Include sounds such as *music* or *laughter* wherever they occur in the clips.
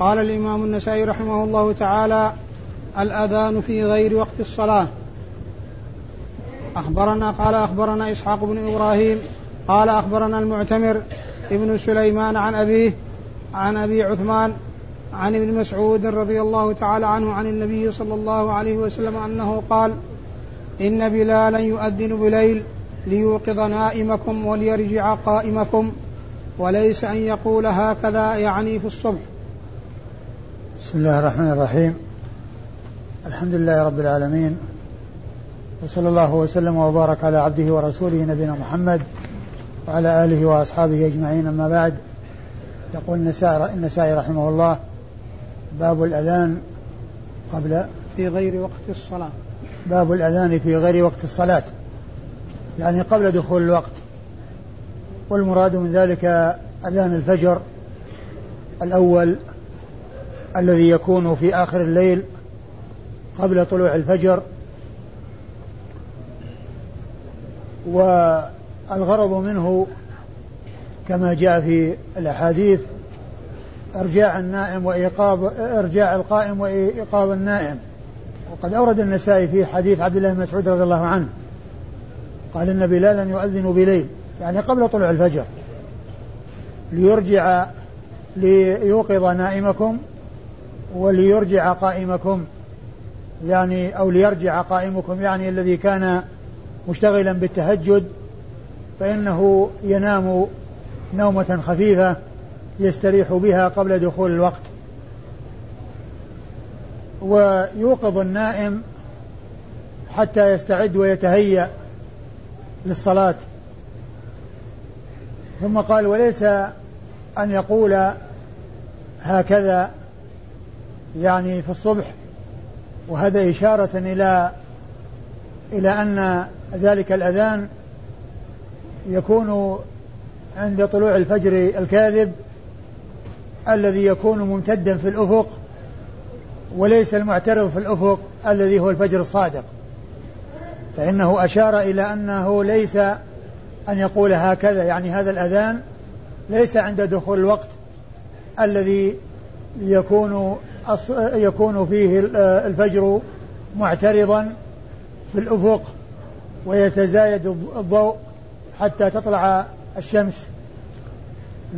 قال الإمام النسائي رحمه الله تعالى الأذان في غير وقت الصلاة. أخبرنا قال أخبرنا إسحاق بن إبراهيم قال أخبرنا المعتمر ابن سليمان عن أبيه عن أبي عثمان عن ابن مسعود رضي الله تعالى عنه عن النبي صلى الله عليه وسلم أنه قال إن بلالا يؤذن بليل ليوقظ نائمكم وليرجع قائمكم وليس أن يقول هكذا يعني في الصبح. بسم الله الرحمن الرحيم. الحمد لله رب العالمين. وصلى الله وسلم وبارك على عبده ورسوله نبينا محمد وعلى آله وأصحابه أجمعين. أما بعد يقول النسائي رحمه الله باب الأذان قبل في غير وقت الصلاة. باب الأذان في غير وقت الصلاة. يعني قبل دخول الوقت. والمراد من ذلك أذان الفجر الأول الذي يكون في آخر الليل قبل طلوع الفجر. والغرض منه كما جاء في الأحاديث إرجاع النائم وإيقاظ إرجاع القائم وإيقاظ النائم. وقد أورد النسائي في حديث عبد الله بن مسعود رضي الله عنه قال إن بلالا يؤذن بليل. يعني قبل طلوع الفجر. ليرجع ليوقظ نائمكم وليرجع قائمكم يعني أو ليرجع قائمكم يعني الذي كان مشتغلا بالتهجد فإنه ينام نومة خفيفة يستريح بها قبل دخول الوقت. ويوقظ النائم حتى يستعد ويتهيأ للصلاة. ثم قال وليس أن يقول هكذا يعني في الصبح وهذا إشارة إلى إلى أن ذلك الأذان يكون عند طلوع الفجر الكاذب الذي يكون ممتدا في الأفق وليس المعترض في الأفق الذي هو الفجر الصادق. فإنه أشار إلى أنه ليس أن يقول هكذا يعني هذا الأذان ليس عند دخول الوقت الذي يكون يكون فيه الفجر معترضا في الأفق ويتزايد الضوء حتى تطلع الشمس.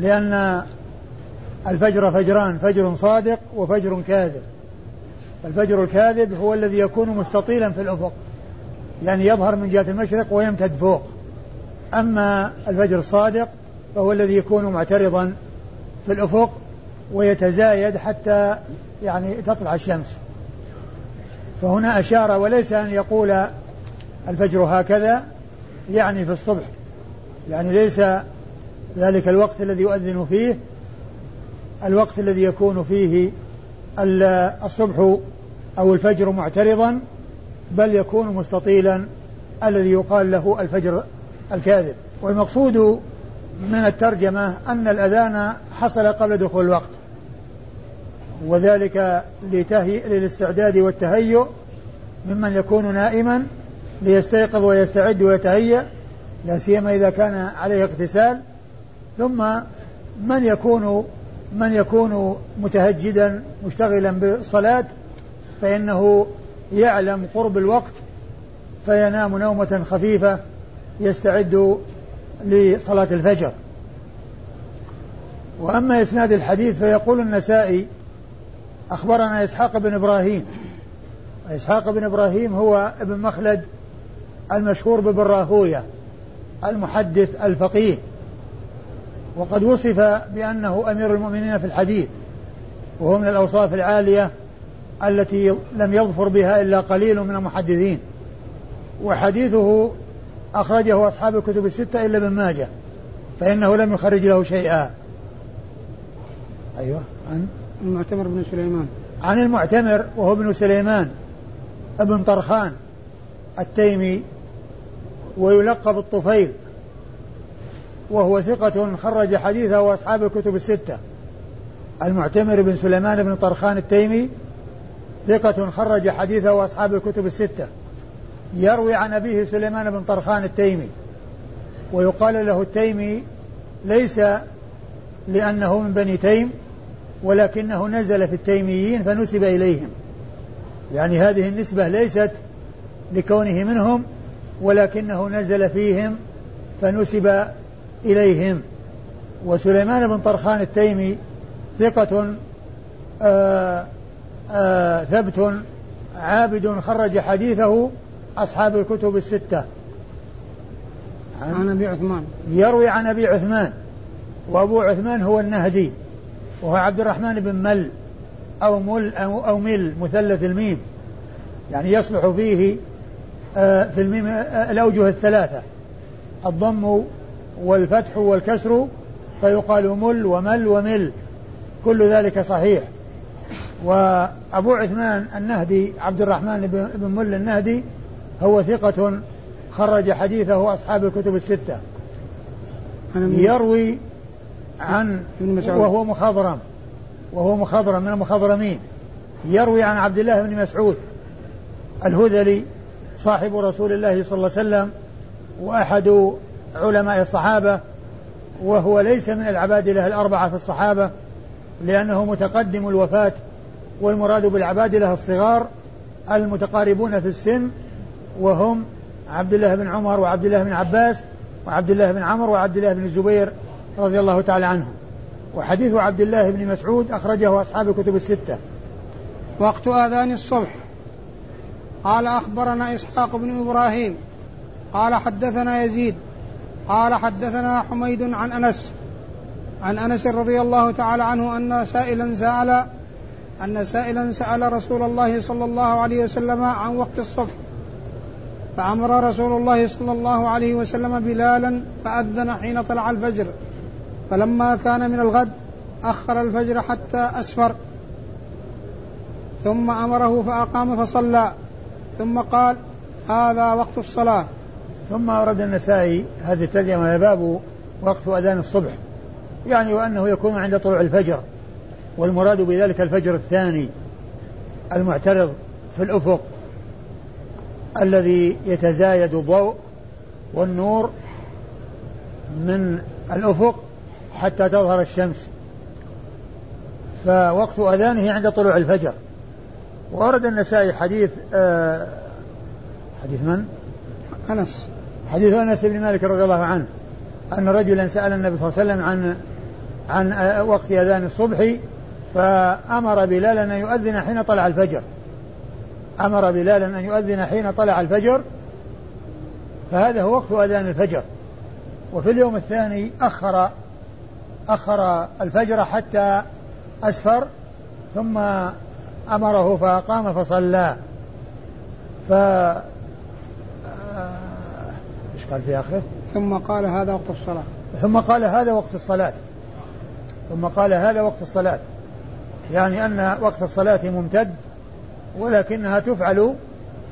لأن الفجر فجران فجر صادق وفجر كاذب. الفجر الكاذب هو الذي يكون مستطيلا في الأفق يعني يظهر من جهة المشرق ويمتد فوق. أما الفجر الصادق فهو الذي يكون معترضا في الأفق ويتزايد حتى يعني تطلع الشمس. فهنا أشار وليس أن يقول الفجر هكذا يعني في الصبح. يعني ليس ذلك الوقت الذي يؤذن فيه الوقت الذي يكون فيه الصبح أو الفجر معترضا بل يكون مستطيلا الذي يقال له الفجر الكاذب. والمقصود من الترجمة أن الأذان حصل قبل دخول الوقت وذلك لتهي للاستعداد والتهيؤ ممن يكون نائما ليستيقظ ويستعد ويتهيأ لا سيما إذا كان عليه اغتسال. ثم من يكون من يكون متهجدا مشتغلا بالصلاة فإنه يعلم قرب الوقت فينام نومة خفيفة يستعد لصلاة الفجر. وأما إسناد الحديث فيقول النسائي أخبرنا إسحاق بن إبراهيم. إسحاق بن إبراهيم هو ابن مخلد المشهور بابن المحدث الفقيه. وقد وصف بأنه أمير المؤمنين في الحديث وهو من الأوصاف العالية التي لم يظفر بها إلا قليل من المحدثين. وحديثه أخرجه أصحاب الكتب الستة إلا ابن ماجه فإنه لم يخرج له شيئا. أيوه عن؟ المعتمر بن سليمان. عن المعتمر وهو ابن سليمان ابن طرخان التيمي ويلقب الطفيل وهو ثقة خرج حديثه وأصحاب الكتب الستة. المعتمر بن سليمان بن طرخان التيمي ثقة خرج حديثه وأصحاب الكتب الستة. يروي عن أبيه سليمان بن طرخان التيمي ويقال له التيمي ليس لأنه من بني تيم ولكنه نزل في التيميين فنسب إليهم. يعني هذه النسبة ليست لكونه منهم ولكنه نزل فيهم فنسب إليهم. وسليمان بن طرخان التيمي ثقة آآ آآ ثبت عابد خرج حديثه أصحاب الكتب الستة. عن, عن أبي عثمان. يروي عن أبي عثمان وأبو عثمان هو النهدي وهو عبد الرحمن بن مل أو مل أو, أو مل مثلث الميم. يعني يصلح فيه آه، في الميم آه، الأوجه الثلاثة. الضم والفتح والكسر فيقال مل ومل ومل. كل ذلك صحيح. وأبو عثمان النهدي عبد الرحمن بن مل النهدي هو ثقة خرج حديثه أصحاب الكتب الستة. يروي عن وهو مخضرم. وهو مخضرم من المخضرمين. يروي عن عبد الله بن مسعود الهذلي صاحب رسول الله صلى الله عليه وسلم وأحد علماء الصحابة وهو ليس من العبادلة الأربعة في الصحابة لأنه متقدم الوفاة والمراد بالعبادلة الصغار المتقاربون في السن وهم عبد الله بن عمر وعبد الله بن عباس وعبد الله بن عمرو وعبد الله بن الزبير رضي الله تعالى عنهم وحديث عبد الله بن مسعود أخرجه أصحاب الكتب الستة. وقت آذان الصبح. قال أخبرنا إسحاق بن إبراهيم. قال حدثنا يزيد. قال حدثنا حميد عن أنس. عن أنس رضي الله تعالى عنه أن سائلا سأل أن سائلا سأل رسول الله صلى الله عليه وسلم عن وقت الصبح. فأمر رسول الله صلى الله عليه وسلم بلالا فأذن حين طلع الفجر. فلما كان من الغد أخر الفجر حتى أسفر. ثم أمره فأقام فصلى. ثم قال هذا وقت الصلاة. ثم أورد النسائي هذه الترجمة باب وقت أذان الصبح. يعني وأنه يكون عند طلوع الفجر. والمراد بذلك الفجر الثاني المعترض في الأفق. الذي يتزايد الضوء والنور من الأفق حتى تظهر الشمس. فوقت أذانه عند طلوع الفجر. ورد النسائي حديث آه حديث من؟ أنس. حديث أنس بن مالك رضي الله عنه أن رجلا سأل النبي صلى الله عليه وسلم عن عن آه، وقت أذان الصبح فأمر بلالا أن يؤذن حين طلع الفجر. أمر بلالا أن يؤذن حين طلع الفجر فهذا هو وقت أذان الفجر. وفي اليوم الثاني أخر أخر الفجر حتى أسفر ثم أمره فقام فصلى. ف آه، إيش قال في آخره؟ ثم قال هذا وقت الصلاة. ثم قال هذا وقت الصلاة. ثم قال هذا وقت الصلاة. يعني أن وقت الصلاة ممتد. ولكنها تفعل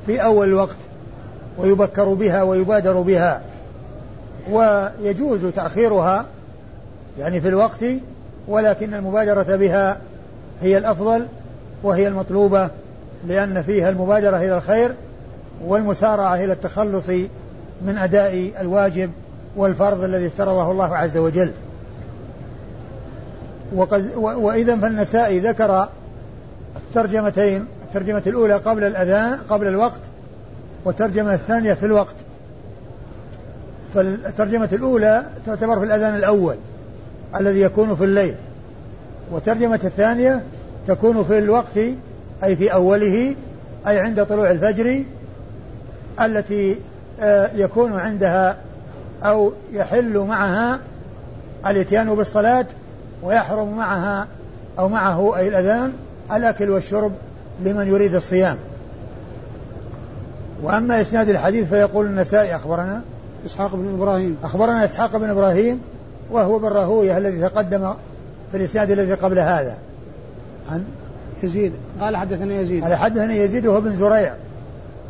في أول الوقت ويبكر بها ويبادر بها ويجوز تأخيرها يعني في الوقت ولكن المبادرة بها هي الأفضل وهي المطلوبة لأن فيها المبادرة إلى الخير والمسارعة إلى التخلص من أداء الواجب والفرض الذي افترضه الله عز وجل. وقد وإذا فالنسائي ذكر الترجمتين الترجمة الأولى قبل الأذان قبل الوقت والترجمة الثانية في الوقت. فالترجمة الأولى تعتبر في الأذان الأول الذي يكون في الليل. والترجمة الثانية تكون في الوقت أي في أوله أي عند طلوع الفجر التي آه، يكون عندها أو يحل معها الإتيان بالصلاة ويحرم معها أو معه أي الأذان الأكل والشرب. لمن يريد الصيام. وأما إسناد الحديث فيقول النسائي أخبرنا. إسحاق بن إبراهيم. أخبرنا إسحاق بن إبراهيم وهو بن راهوية الذي تقدم في الإسناد الذي قبل هذا. عن يزيد. قال حدثنا يزيد. قال حدثنا يزيد وهو بن زريع.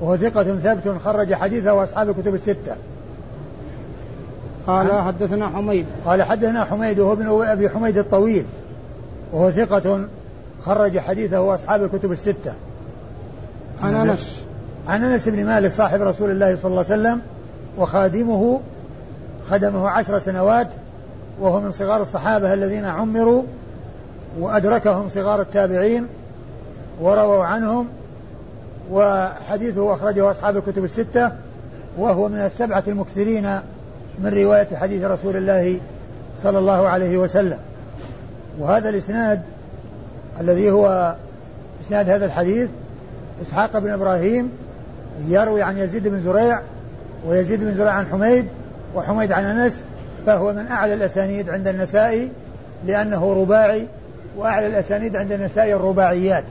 وهو ثقة ثبت خرج حديثه وأصحاب الكتب الستة. قال حدثنا حميد. قال حدثنا حميد وهو ابن أبي حميد الطويل. وهو ثقة خرج حديثه وأصحاب الكتب الستة. عن أنس. عن أنس بن مالك صاحب رسول الله صلى الله عليه وسلم وخادمه خدمه عشر سنوات وهو من صغار الصحابة الذين عمروا وأدركهم صغار التابعين ورووا عنهم وحديثه أخرجه أصحاب الكتب الستة وهو من السبعة المكثرين من رواية حديث رسول الله صلى الله عليه وسلم. وهذا الإسناد الذي هو إسناد هذا الحديث إسحاق بن إبراهيم يروي عن يزيد بن زريع ويزيد بن زريع عن حميد وحميد عن أنس فهو من أعلى الأسانيد عند النسائي لأنه رباعي وأعلى الأسانيد عند النسائي الرباعيات.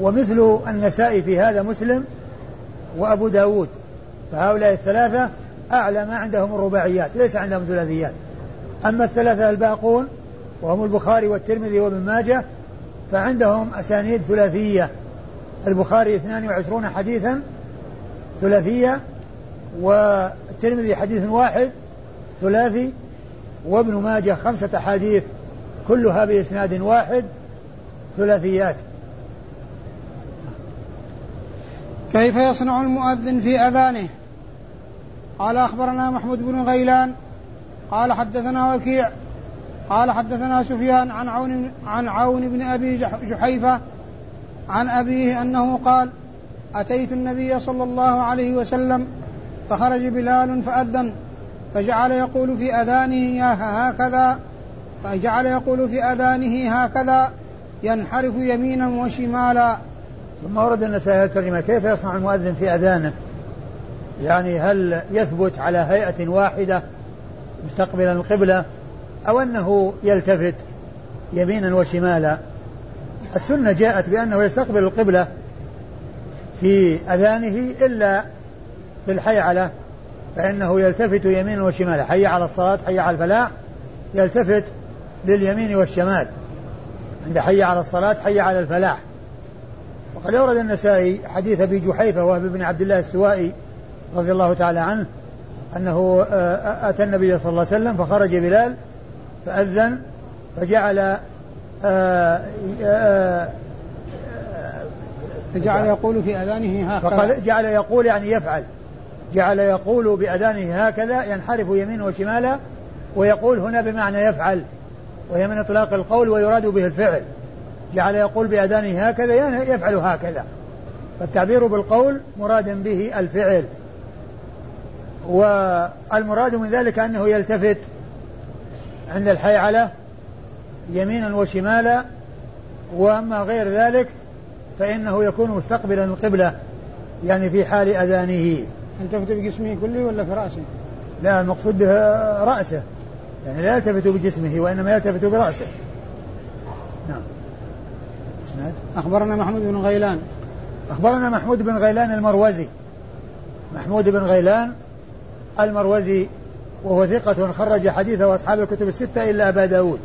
ومثل النسائي في هذا مسلم وأبو داود فهؤلاء الثلاثة أعلى ما عندهم الرباعيات ليس عندهم ثلاثيات. أما الثلاثة الباقون وهم البخاري والترمذي وابن ماجه فعندهم أسانيد ثلاثية. البخاري 22 حديثا ثلاثية والترمذي حديث واحد ثلاثي وابن ماجه خمسة أحاديث كلها بإسناد واحد ثلاثيات. كيف يصنع المؤذن في أذانه؟ قال أخبرنا محمود بن غيلان قال حدثنا وكيع قال حدثنا سفيان عن عون عن عون بن أبي جحيفة عن أبيه أنه قال أتيت النبي صلى الله عليه وسلم فخرج بلال فأذن فجعل يقول في أذانه هكذا فجعل يقول في أذانه هكذا ينحرف يمينا وشمالا ثم ورد النسائي الكريمه كيف يصنع المؤذن في أذانه؟ يعني هل يثبت على هيئة واحدة مستقبلا القبلة أو أنه يلتفت يمينا وشمالا. السنة جاءت بأنه يستقبل القبلة في أذانه إلا في الحيعلة فإنه يلتفت يمينا وشمالا. حي على الصلاة حي على الفلاح يلتفت لليمين والشمال. عند حي على الصلاة حي على الفلاح. وقد أورد النسائي حديث أبي جحيفة وهب بن عبد الله السوائي رضي الله تعالى عنه أنه آه، أتى النبي صلى الله عليه وسلم فخرج بلال فأذن فجعل آه، آه، فجعل يقول في أذانه هكذا. فقال جعل يقول يعني يفعل. جعل يقول بأذانه هكذا ينحرف يمينه وشماله ويقول هنا بمعنى يفعل وهي من إطلاق القول ويراد به الفعل. جعل يقول بأذانه هكذا يعني يفعل هكذا. فالتعبير بالقول مراد به الفعل. والمراد من ذلك أنه يلتفت عند الحيعلة يمينا وشمالا وأما غير ذلك فإنه يكون مستقبلا القبلة يعني في حال أذانه. يلتفت بجسمه كله ولا في رأسه؟ لا المقصود به رأسه. يعني لا يلتفت بجسمه وإنما يلتفت برأسه. نعم. أخبرنا محمود بن غيلان. أخبرنا محمود بن غيلان المروزي. محمود بن غيلان المروزي وهو ثقة خرج حديثه أصحاب الكتب الستة إلا أبا داود.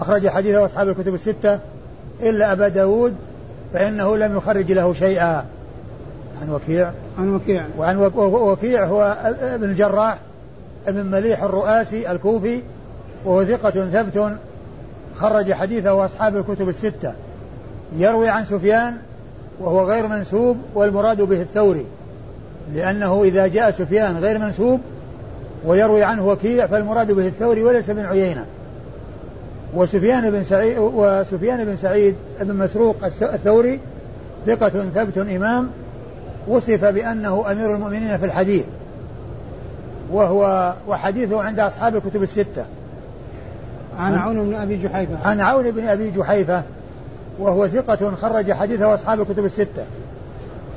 أخرج حديثه أصحاب الكتب الستة إلا أبا داود فإنه لم يخرج له شيئا. عن وكيع. عن وكيع. وعن وكيع هو ابن الجراح ابن مليح الرؤاسي الكوفي وهو ثقة ثبت خرج حديثه أصحاب الكتب الستة. يروي عن سفيان وهو غير منسوب والمراد به الثوري لأنه إذا جاء سفيان غير منسوب ويروي عنه وكيع فالمراد به الثوري وليس بن عيينة. وسفيان بن سعيد وسفيان بن سعيد بن مسروق الثوري ثقة ثبت إمام وصف بأنه أمير المؤمنين في الحديث. وهو وحديثه عند أصحاب الكتب الستة. عن عون بن أبي جحيفة. عن عون بن أبي جحيفة وهو ثقة خرج حديثه أصحاب الكتب الستة.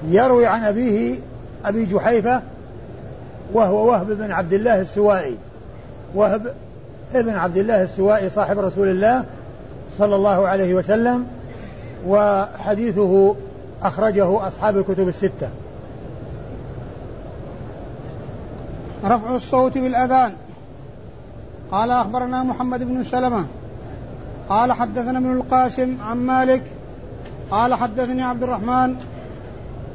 يروي عن أبيه أبي جحيفة وهو وهب بن عبد الله السوائي. وهب ابن عبد الله السوائي صاحب رسول الله صلى الله عليه وسلم وحديثه أخرجه أصحاب الكتب الستة. رفع الصوت بالأذان. قال أخبرنا محمد بن سلمة. قال حدثنا ابن القاسم عن مالك. قال حدثني عبد الرحمن.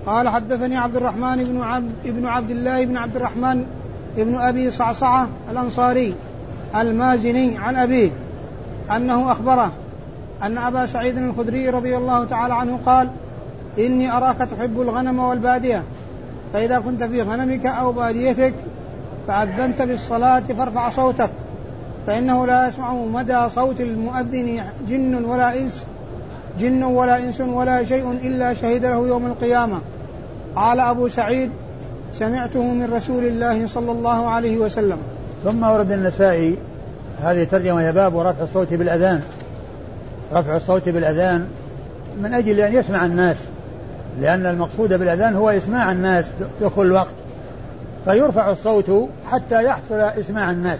قال حدثني عبد الرحمن بن عبد ابن عبد الله بن عبد الرحمن ابن أبي صعصعة الأنصاري المازني عن أبيه أنه أخبره أن أبا سعيد الخدري رضي الله تعالى عنه قال إني أراك تحب الغنم والبادية فإذا كنت في غنمك أو باديتك فأذنت بالصلاة فارفع صوتك فإنه لا يسمع مدى صوت المؤذن جن ولا إنس جن ولا إنس ولا شيء إلا شهد له يوم القيامة. قال أبو سعيد سمعته من رسول الله صلى الله عليه وسلم. ثم ورد النسائي هذه ترجمة يا باب ورفع الصوت بالأذان. رفع الصوت بالأذان من أجل أن يسمع الناس لأن المقصود بالأذان هو إسماع الناس دخول الوقت فيرفع الصوت حتى يحصل إسماع الناس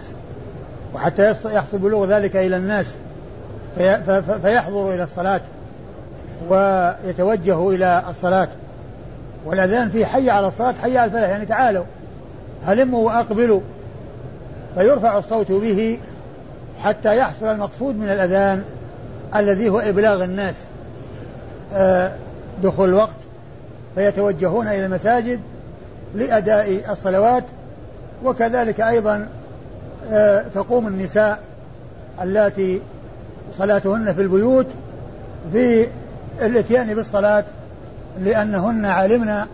وحتى يحصل بلوغ ذلك إلى الناس. في فيحضروا إلى الصلاة ويتوجهوا إلى الصلاة. والأذان فيه حي على الصلاة حي على الفلاح. يعني تعالوا هلموا وأقبلوا. فيرفع الصوت به حتى يحصل المقصود من الأذان الذي هو إبلاغ الناس. آه، دخول الوقت. فيتوجهون إلى المساجد لأداء الصلوات. وكذلك أيضا آه، تقوم النساء اللاتي صلاتهن في البيوت في الإتيان بالصلاة. لأنهن علمن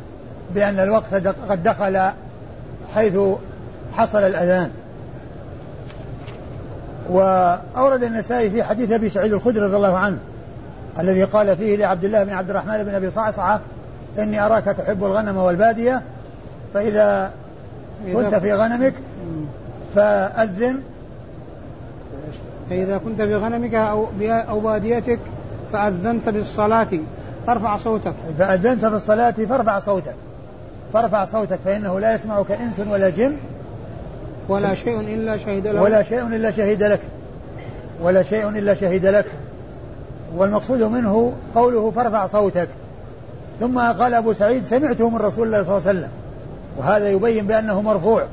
بأن الوقت قد دخل حيث حصل الأذان. وأورد النسائي في حديث أبي سعيد الخدري رضي الله عنه الذي قال فيه لعبد الله بن عبد الرحمن بن أبي صعصعة إني أراك تحب الغنم والبادية فإذا كنت في غنمك فأذن. فإذا كنت في غنمك أو أو باديتك فأذنت بالصلاة. فارفع صوتك. فأذنت بالصلاة فارفع صوتك. فارفع صوتك فإنه لا يسمعك إنس ولا جن. ولا شيء إلا شهد لك. ولا شيء إلا شهد لك. ولا شيء إلا شهد لك. والمقصود منه قوله فارفع صوتك. ثم قال أبو سعيد سمعته من رسول الله صلى الله عليه وسلم. وهذا يبين بأنه مرفوع.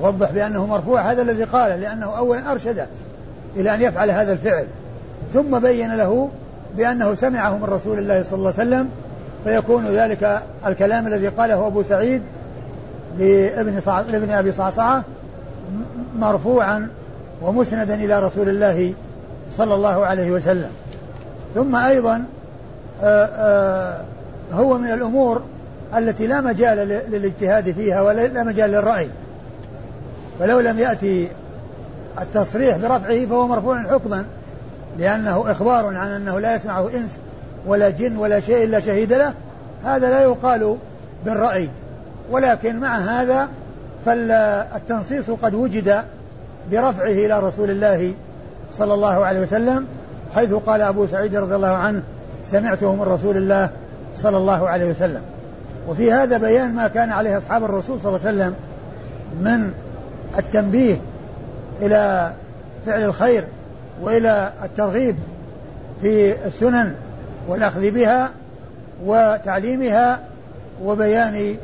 وضح بأنه مرفوع. هذا الذي قاله لأنه أولا أرشده إلى أن يفعل هذا الفعل. ثم بين له بأنه سمعه من رسول الله صلى الله عليه وسلم فيكون ذلك الكلام الذي قاله أبو سعيد لابن صع... لابن أبي صعصعة مرفوعا ومسندا إلى رسول الله صلى الله عليه وسلم. ثم أيضا آآ آآ هو من الأمور التي لا مجال للاجتهاد فيها ولا مجال للرأي. فلو لم يأتي التصريح برفعه فهو مرفوع حكما. لأنه إخبار عن أنه لا يسمعه إنس ولا جن ولا شيء إلا شهيد له هذا لا يقال بالرأي. ولكن مع هذا فالتنصيص قد وجد برفعه إلى رسول الله صلى الله عليه وسلم حيث قال أبو سعيد رضي الله عنه سمعته من رسول الله صلى الله عليه وسلم. وفي هذا بيان ما كان عليه أصحاب الرسول صلى الله عليه وسلم من التنبيه إلى فعل الخير وإلى الترغيب في السنن والأخذ بها وتعليمها وبيان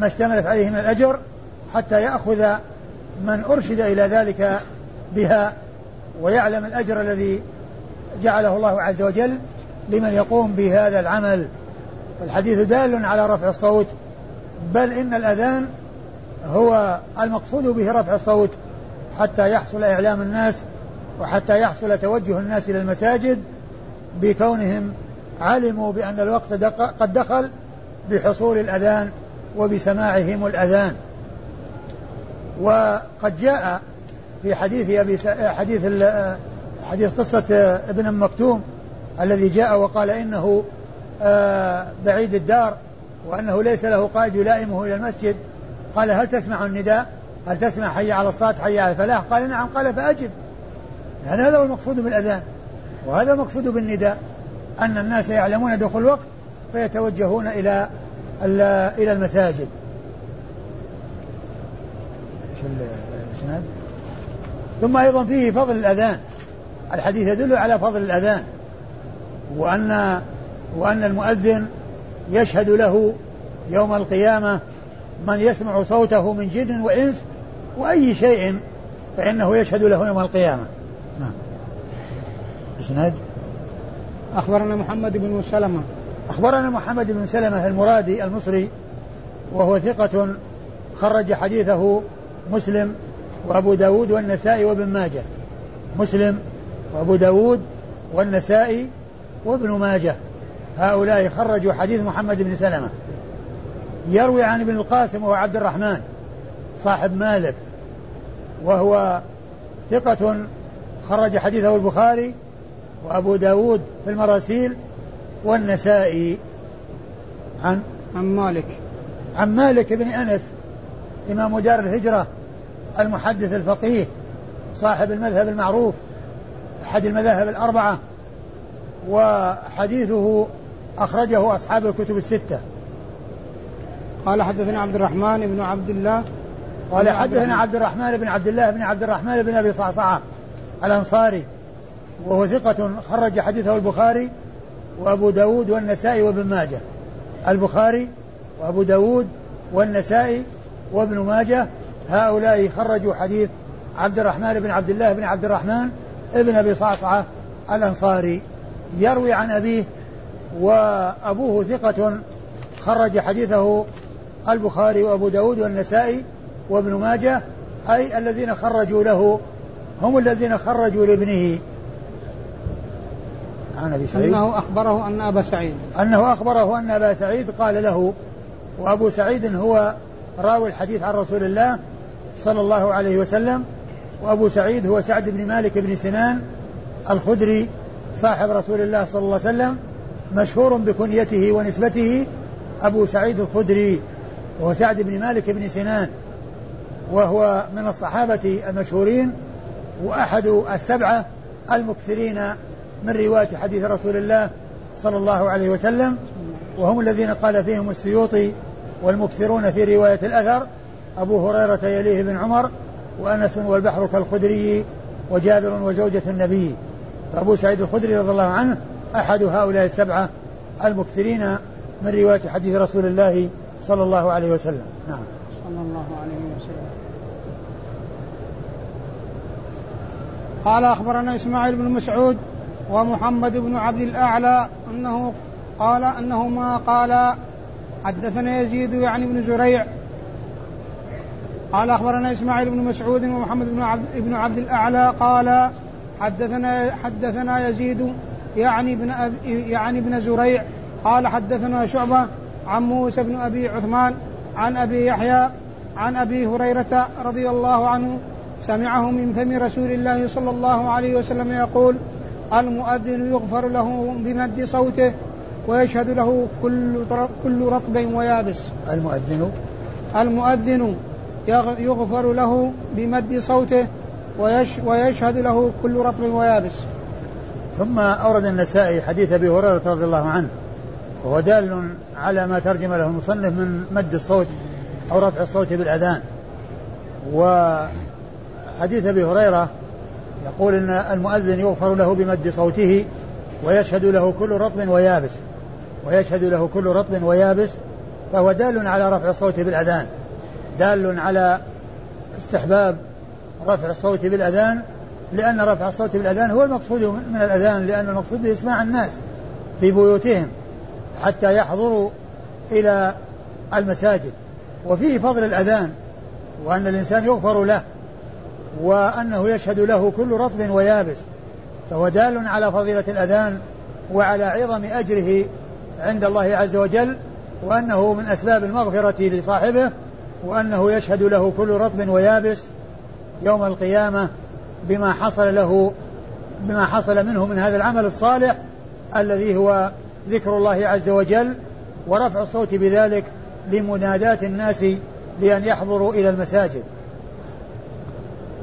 ما اشتملت عليه من الأجر حتى يأخذ من أرشد إلى ذلك بها ويعلم الأجر الذي جعله الله عز وجل لمن يقوم بهذا العمل. الحديث دال على رفع الصوت بل إن الأذان هو المقصود به رفع الصوت حتى يحصل إعلام الناس وحتى يحصل توجه الناس إلى المساجد بكونهم علموا بأن الوقت قد دخل بحصول الأذان وبسماعهم الأذان. وقد جاء في حديث أبي حديث حديث قصة ابن مكتوم الذي جاء وقال إنه آه، بعيد الدار وأنه ليس له قائد يلائمه إلى المسجد. قال هل تسمع النداء؟ هل تسمع حي على الصلاة حي على الفلاح؟ قال نعم قال فأجب. لأن هذا هو المقصود بالأذان وهذا المقصود بالنداء أن الناس يعلمون دخول الوقت فيتوجهون إلى إلى المساجد. الإسناد؟ ثم أيضا فيه فضل الأذان الحديث يدل على فضل الأذان وأن وأن المؤذن يشهد له يوم القيامة من يسمع صوته من جن وإنس وأي شيء فإنه يشهد له يوم القيامة. إسناد أخبرنا محمد بن سلمة. أخبرنا محمد بن سلمة المرادي المصري وهو ثقة خرج حديثه مسلم وأبو داود والنسائي وابن ماجه. مسلم وأبو داود والنسائي وابن ماجه. هؤلاء خرجوا حديث محمد بن سلمة. يروي عن ابن القاسم وهو عبد الرحمن صاحب مالك وهو ثقة خرج حديثه البخاري وأبو داود في المراسيل والنسائي. عن عن مالك. عن مالك بن أنس إمام دار الهجرة المحدث الفقيه صاحب المذهب المعروف أحد المذاهب الأربعة وحديثه أخرجه أصحاب الكتب الستة. قال حدثنا عبد الرحمن بن عبد الله. قال حدثنا عبد الرحمن بن عبد الله بن عبد الرحمن بن أبي صعصعة الأنصاري. وهو ثقة خرج حديثه البخاري وأبو داود والنسائي وابن ماجه. البخاري وأبو داود والنسائي وابن ماجه. هؤلاء خرجوا حديث عبد الرحمن بن عبد الله بن عبد الرحمن ابن أبي صعصعة الأنصاري. يروي عن أبيه وأبوه ثقة خرج حديثه البخاري وأبو داود والنسائي وابن ماجه. أي الذين خرجوا له هم الذين خرجوا لابنه. عن أبي سعيد. أنه أخبره أن أبا سعيد. أنه أخبره أن أبا سعيد قال له وأبو سعيد هو راوي الحديث عن رسول الله صلى الله عليه وسلم وأبو سعيد هو سعد بن مالك بن سنان الخدري صاحب رسول الله صلى الله عليه وسلم مشهور بكنيته ونسبته أبو سعيد الخدري وهو سعد بن مالك بن سنان وهو من الصحابة المشهورين وأحد السبعة المكثرين من رواية حديث رسول الله صلى الله عليه وسلم وهم الذين قال فيهم السيوطي والمكثرون في رواية الأثر أبو هريرة يليه بن عمر وأنس والبحر كالخدري وجابر وزوجة النبي. فأبو سعيد الخدري رضي الله عنه أحد هؤلاء السبعة المكثرين من رواية حديث رسول الله صلى الله عليه وسلم. نعم. صلى الله عليه وسلم. قال أخبرنا إسماعيل بن مسعود ومحمد بن عبد الأعلى أنه قال أنهما قال حدثنا يزيد يعني بن زريع قال أخبرنا إسماعيل بن مسعود ومحمد بن عبد, بن عبد الأعلى قال حدثنا حدثنا يزيد يعني بن يعني بن زريع قال حدثنا شعبة عن موسى بن أبي عثمان عن أبي يحيى عن أبي هريرة رضي الله عنه سمعه من فم رسول الله صلى الله عليه وسلم يقول المؤذن يغفر له بمد صوته ويشهد له كل كل رطب ويابس. المؤذن؟ المؤذن يغفر له بمد صوته ويشهد له كل رطب ويابس. ثم أورد النسائي حديث أبي هريرة رضي الله عنه وهو دال على ما ترجم له المصنف من مد الصوت أو رفع الصوت بالأذان. وحديث أبي هريرة يقول إن المؤذن يغفر له بمد صوته ويشهد له كل رطب ويابس. ويشهد له كل رطب ويابس. فهو دال على رفع الصوت بالأذان. دال على استحباب رفع الصوت بالأذان لأن رفع الصوت بالأذان هو المقصود من الأذان لأن المقصود به إسماع الناس في بيوتهم حتى يحضروا إلى المساجد. وفيه فضل الأذان وأن الإنسان يغفر له. وأنه يشهد له كل رطب ويابس فهو دال على فضيلة الأذان وعلى عظم أجره عند الله عز وجل وأنه من أسباب المغفرة لصاحبه وأنه يشهد له كل رطب ويابس يوم القيامة بما حصل له بما حصل منه من هذا العمل الصالح الذي هو ذكر الله عز وجل ورفع الصوت بذلك لمنادات الناس بأن يحضروا إلى المساجد.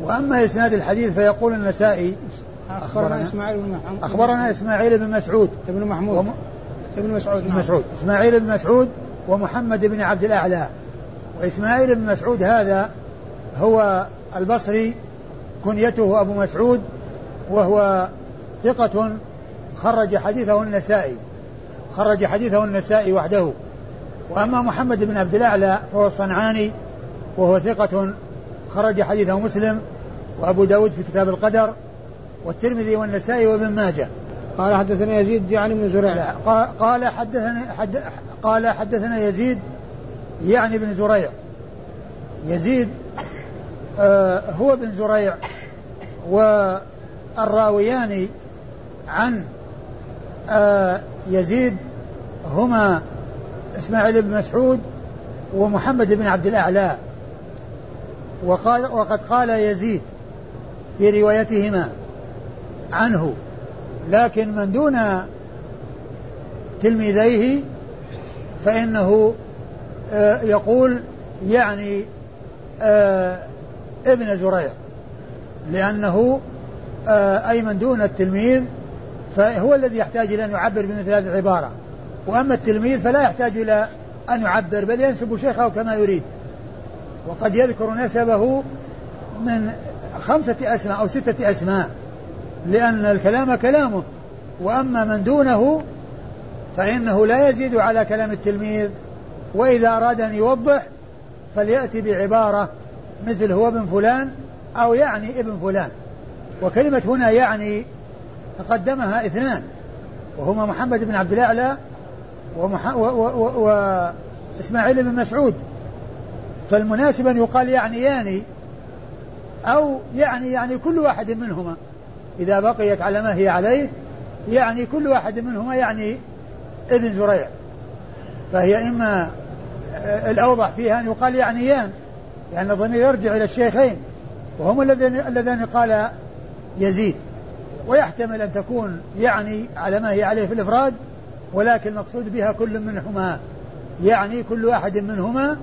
وأما إسناد الحديث فيقول النسائي أخبرنا إسماعيل بن محمود. أخبرنا إسماعيل بن مسعود. ابن محمود. وم... ابن مسعود نعم. مسعود. إسماعيل بن مسعود ومحمد بن عبد الأعلى. وإسماعيل بن مسعود هذا هو البصري كنيته أبو مسعود وهو ثقة خرج حديثه النسائي. خرج حديثه النسائي وحده. وأما محمد بن عبد الأعلى فهو الصنعاني وهو ثقة خرج حديثه مسلم وأبو داود في كتاب القدر والترمذي والنسائي وابن ماجه. قال حدثنا يزيد يعني بن زريع. قال حدثنا حد قال حدثنا يزيد يعني بن زريع. يزيد آه هو بن زريع والراويان عن آه يزيد هما إسماعيل بن مسعود ومحمد بن عبد الأعلى. وقال وقد قال يزيد في روايتهما عنه لكن من دون تلميذيه فإنه آه، يقول يعني آه، ابن زريع لأنه آه، أي من دون التلميذ فهو الذي يحتاج إلى أن يعبر بمثل هذه العبارة. وأما التلميذ فلا يحتاج إلى أن يعبر بل ينسب شيخه كما يريد. وقد يذكر نسبه من خمسة أسماء أو ستة أسماء لأن الكلام كلامه وأما من دونه فإنه لا يزيد على كلام التلميذ وإذا أراد أن يوضح فليأتي بعبارة مثل هو ابن فلان أو يعني ابن فلان وكلمة هنا يعني تقدمها اثنان وهما محمد بن عبد الأعلى. و... و... و... وإسماعيل بن مسعود فالمناسب أن يقال يعني يعني أو يعني يعني كل واحد منهما. إذا بقيت على ما هي عليه يعني كل واحد منهما يعني ابن زريع. فهي إما الأوضح فيها أن يقال يعنيان لأن الضمير يرجع إلى الشيخين وهم الذين اللذان قال يزيد. ويحتمل أن تكون يعني على ما هي عليه في الإفراد ولكن المقصود بها كل منهما. يعني كل واحد منهما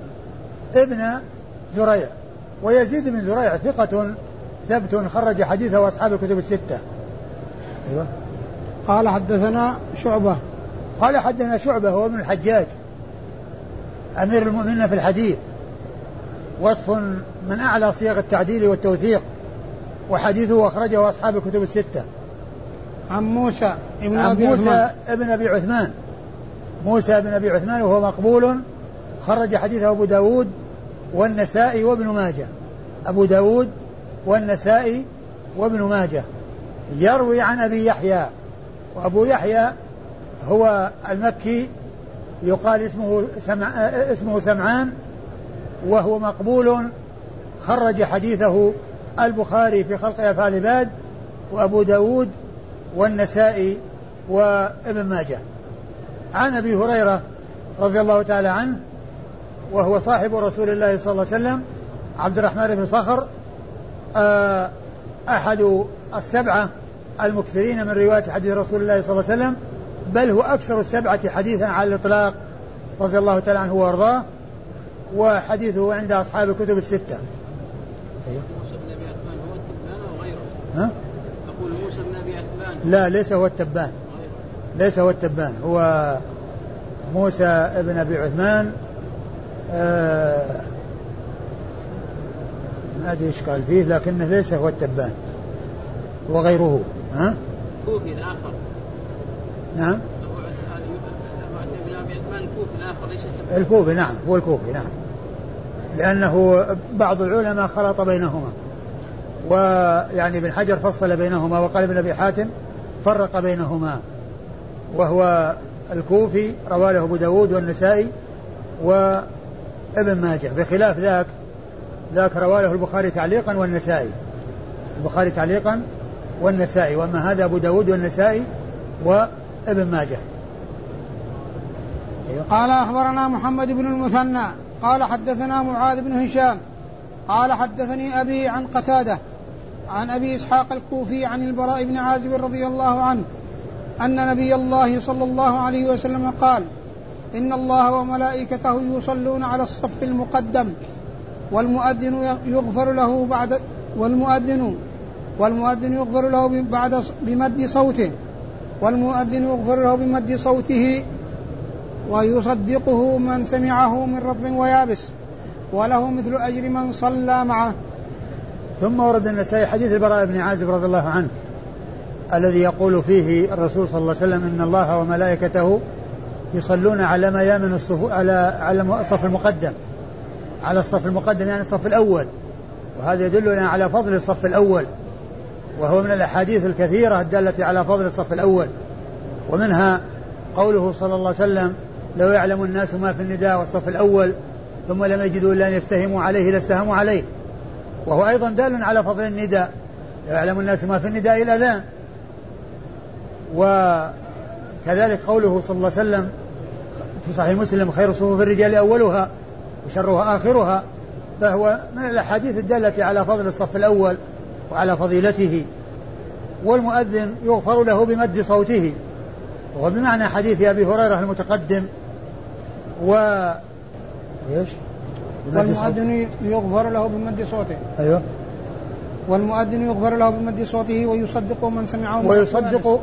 ابن زريع ويزيد بن زريع ثقة ثبت خرج حديثه أصحاب الكتب الستة. أيوة. قال حدثنا شعبة. قال حدثنا شعبة هو ابن الحجاج أمير المؤمنين في الحديث وصف من أعلى صيغ التعديل والتوثيق وحديثه أخرجه أصحاب الكتب الستة. عن موسى ابن عن أبي موسى عثمان. ابن أبي عثمان. موسى بن أبي عثمان وهو مقبول خرج حديثه أبو داود والنسائي وابن ماجه. أبو داود والنسائي وابن ماجه. يروي عن أبي يحيى. وأبو يحيى هو المكي يقال اسمه سمع اسمه سمعان وهو مقبول. خرج حديثه البخاري في خلق أفعال العباد وأبو داود والنسائي وابن ماجه. عن أبي هريرة رضي الله تعالى عنه وهو صاحب رسول الله صلى الله عليه وسلم عبد الرحمن بن صخر آه، أحد السبعة المكثرين من رواية حديث رسول الله صلى الله عليه وسلم بل هو أكثر السبعة حديثا على الإطلاق رضي الله تعالى عنه وأرضاه وحديثه عند أصحاب الكتب الستة. أيوه. ها؟ أقول موسى بن أبي لا ليس هو التبان. ليس هو التبان هو موسى بن أبي عثمان آه ما أدري إيش قال فيه لكنه ليس هو التبان وغيره ها؟ كوفي الآخر. نعم. الكوفي نعم هو الكوفي نعم. لأنه بعض العلماء خلط بينهما ويعني ابن حجر فصل بينهما وقال ابن أبي حاتم فرق بينهما وهو الكوفي رواه أبو داود والنسائي وابن ماجه بخلاف ذاك ذاك رواه البخاري تعليقا والنسائي البخاري تعليقا والنسائي وأما هذا أبو داود والنسائي وابن ماجه أيوه. قال أخبرنا محمد بن المثنى قال حدثنا معاذ بن هشام قال حدثني أبي عن قتادة عن أبي إسحاق الكوفي عن البراء بن عازب رضي الله عنه أن نبي الله صلى الله عليه وسلم قال إن الله وملائكته يصلون على الصف المقدم والمؤذن يغفر له بعد والمؤذن والمؤذن يغفر له بعد بمد صوته والمؤذن يغفر له بمد صوته ويصدقه من سمعه من رطب ويابس وله مثل أجر من صلى معه. ثم ورد النسائي حديث البراء بن عازب رضي الله عنه الذي يقول فيه الرسول صلى الله عليه وسلم إن الله وملائكته يصلون على ميامن الصفوف على على الصف المقدم. على الصف المقدم يعني الصف الأول. وهذا يدلنا على فضل الصف الأول. وهو من الأحاديث الكثيرة الدالة على فضل الصف الأول. ومنها قوله صلى الله عليه وسلم لو يعلم الناس ما في النداء والصف الأول ثم لم يجدوا إلا أن يستهموا عليه لاستهموا عليه. وهو أيضا دال على فضل النداء. لو يعلم الناس ما في النداء الأذان وكذلك قوله صلى الله عليه وسلم في صحيح مسلم خير صفوف الرجال أولها وشرها آخرها فهو من الأحاديث الدالة على فضل الصف الأول وعلى فضيلته والمؤذن يغفر له بمد صوته وهو بمعنى حديث أبي هريرة المتقدم و إيش؟ والمؤذن يغفر له بمد صوته. أيوه. والمؤذن يغفر له بمد صوته ويصدق من سمعه من ويصدق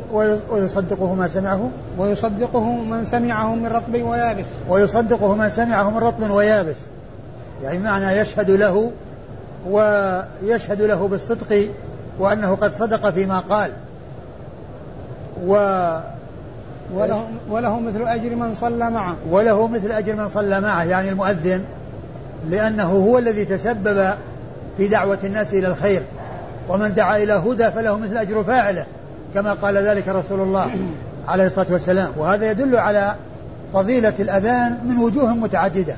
ويصدقه ما سمعه. ويصدقه من سمعه من رطب ويابس. ويصدقه من سمعه من رطب ويابس. يعني معنى يشهد له ويشهد له بالصدق وأنه قد صدق فيما قال. و وله, وله مثل أجر من صلى معه. وله مثل أجر من صلى معه يعني المؤذن لأنه هو الذي تسبب في دعوة الناس إلى الخير. ومن دعا إلى هدى فله مثل أجر فاعله كما قال ذلك رسول الله *clears throat* عليه الصلاة والسلام. وهذا يدل على فضيلة الأذان من وجوه متعددة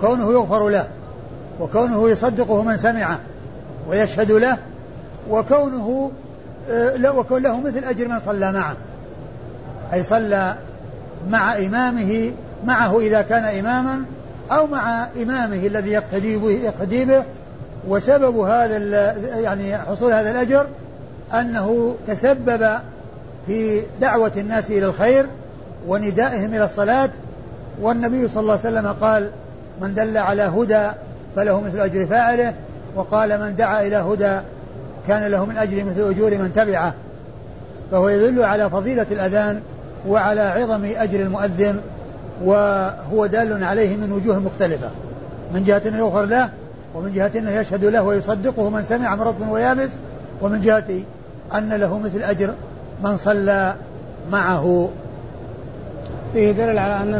كونه يغفر له وكونه يصدقه من سمعه ويشهد له وكونه آه، وكون له مثل أجر من صلى معه. أي صلى مع إمامه معه إذا كان إماما أو مع إمامه الذي يقتدي به, يقتدي به وسبب هذا يعني حصول هذا الأجر أنه تسبب في دعوة الناس إلى الخير وندائهم إلى الصلاة. والنبي صلى الله عليه وسلم قال من دل على هدى فله مثل أجر فاعله وقال من دعا إلى هدى كان له من أجر مثل أجور من تبعه. فهو يدل على فضيلة الأذان وعلى عظم أجر المؤذن وهو دال عليه من وجوه مختلفة. من جهة يغفر له ومن جهة أنه يشهد له ويصدقه من سمع من رطب ويابس ومن جهة أن له مثل أجر من صلى معه. فيه دليل على أن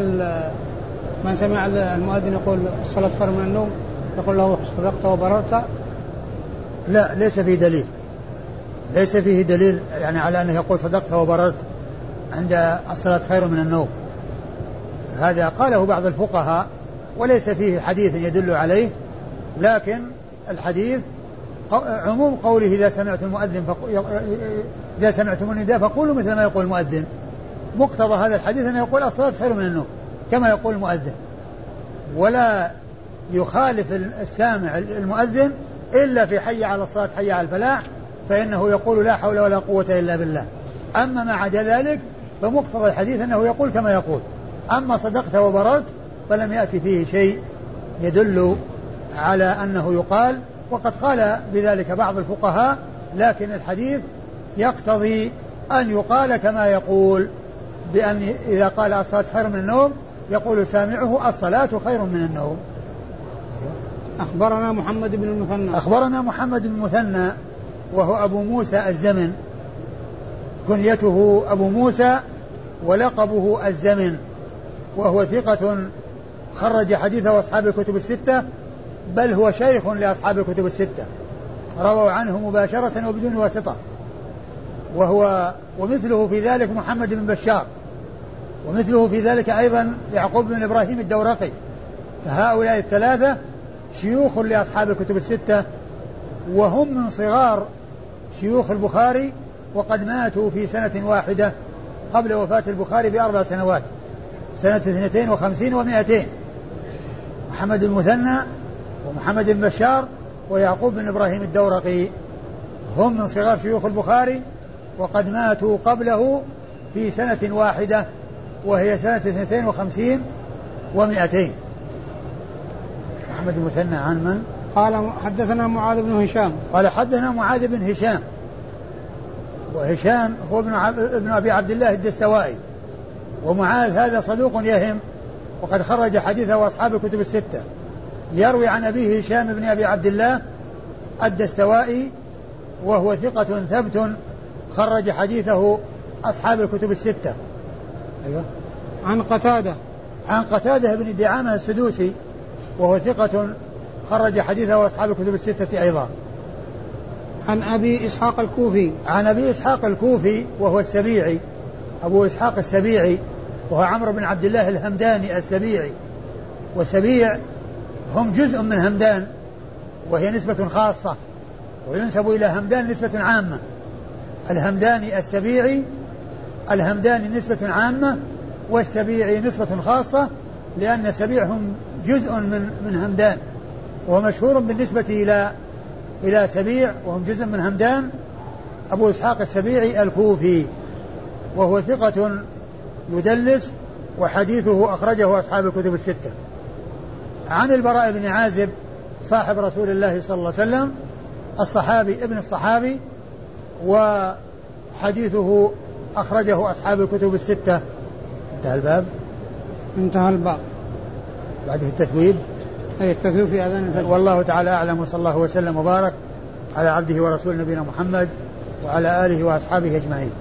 من سمع المؤذن يقول الصلاة خير من النوم يقول له صدقت وبررت. لا ليس فيه دليل. ليس فيه دليل يعني على أنه يقول صدقت وبررت عند الصلاة خير من النوم. هذا قاله بعض الفقهاء وليس فيه حديث يدل عليه. لكن الحديث عموم قوله إذا سمعت المؤذن إذا سمعتم النداء فقولوا مثل ما يقول المؤذن. مقتضى هذا الحديث أنه يقول الصلاة خير من النوم كما يقول المؤذن. ولا يخالف السامع المؤذن إلا في حي على الصلاة حي على الفلاح فإنه يقول لا حول ولا قوة إلا بالله. أما ما عدا ذلك فمقتضى الحديث أنه يقول كما يقول. أما صدقت وبررت فلم يأتي فيه شيء يدل على أنه يقال وقد قال بذلك بعض الفقهاء لكن الحديث يقتضي أن يقال كما يقول بأن إذا قال الصلاة خير من النوم يقول سامعه الصلاة خير من النوم. أخبرنا محمد بن المثنى. أخبرنا محمد بن المثنى وهو أبو موسى الزمن. كنيته أبو موسى ولقبه الزمن. وهو ثقة خرج حديثه أصحاب الكتب الستة بل هو شيخ لأصحاب الكتب الستة. رووا عنه مباشرة وبدون واسطة. وهو ومثله في ذلك محمد بن بشار. ومثله في ذلك أيضا يعقوب بن إبراهيم الدورقي. فهؤلاء الثلاثة شيوخ لأصحاب الكتب الستة. وهم من صغار شيوخ البخاري وقد ماتوا في سنة واحدة قبل وفاة البخاري بأربع سنوات. سنة اثنتين وخمسين ومائتين. محمد المثنى ومحمد بن بشار ويعقوب بن إبراهيم الدورقي. هم من صغار شيوخ البخاري وقد ماتوا قبله في سنة واحدة وهي سنة اثنتين وخمسين ومائتين. محمد المثنى عن من؟ قال حدثنا معاذ بن هشام. قال حدثنا معاذ بن هشام. وهشام هو ابن ابن أبي عبد الله الدستوائي. ومعاذ هذا صدوق يهم وقد خرج حديثه اصحاب الكتب الستة. يروي عن أبيه هشام بن أبي عبد الله الدستوائي وهو ثقة ثبت خرج حديثه أصحاب الكتب الستة. أيوة. عن قتادة. عن قتادة بن دعامة السدوسي وهو ثقة خرج حديثه أصحاب الكتب الستة أيضا. عن أبي إسحاق الكوفي. عن أبي إسحاق الكوفي وهو السبيعي أبو إسحاق السبيعي وهو عمرو بن عبد الله الهمداني السبيعي وسبيع هم جزء من همدان وهي نسبة خاصة وينسب إلى همدان نسبة عامة. الهمداني السبيعي الهمداني نسبة عامة والسبيعي نسبة خاصة لأن السبيع هم جزء من من همدان وهو مشهور بالنسبة إلى إلى سبيع وهم جزء من همدان. أبو إسحاق السبيعي الكوفي وهو ثقة يدلس وحديثه أخرجه أصحاب الكتب الستة. عن البراء بن عازب صاحب رسول الله صلى الله عليه وسلم الصحابي ابن الصحابي وحديثه أخرجه أصحاب الكتب الستة. انتهى الباب؟ انتهى الباب. بعده التثويب؟ أي التثويب في أذان الفجر. والله تعالى أعلم وصلى الله وسلم وبارك على عبده ورسول نبينا محمد وعلى آله وأصحابه أجمعين.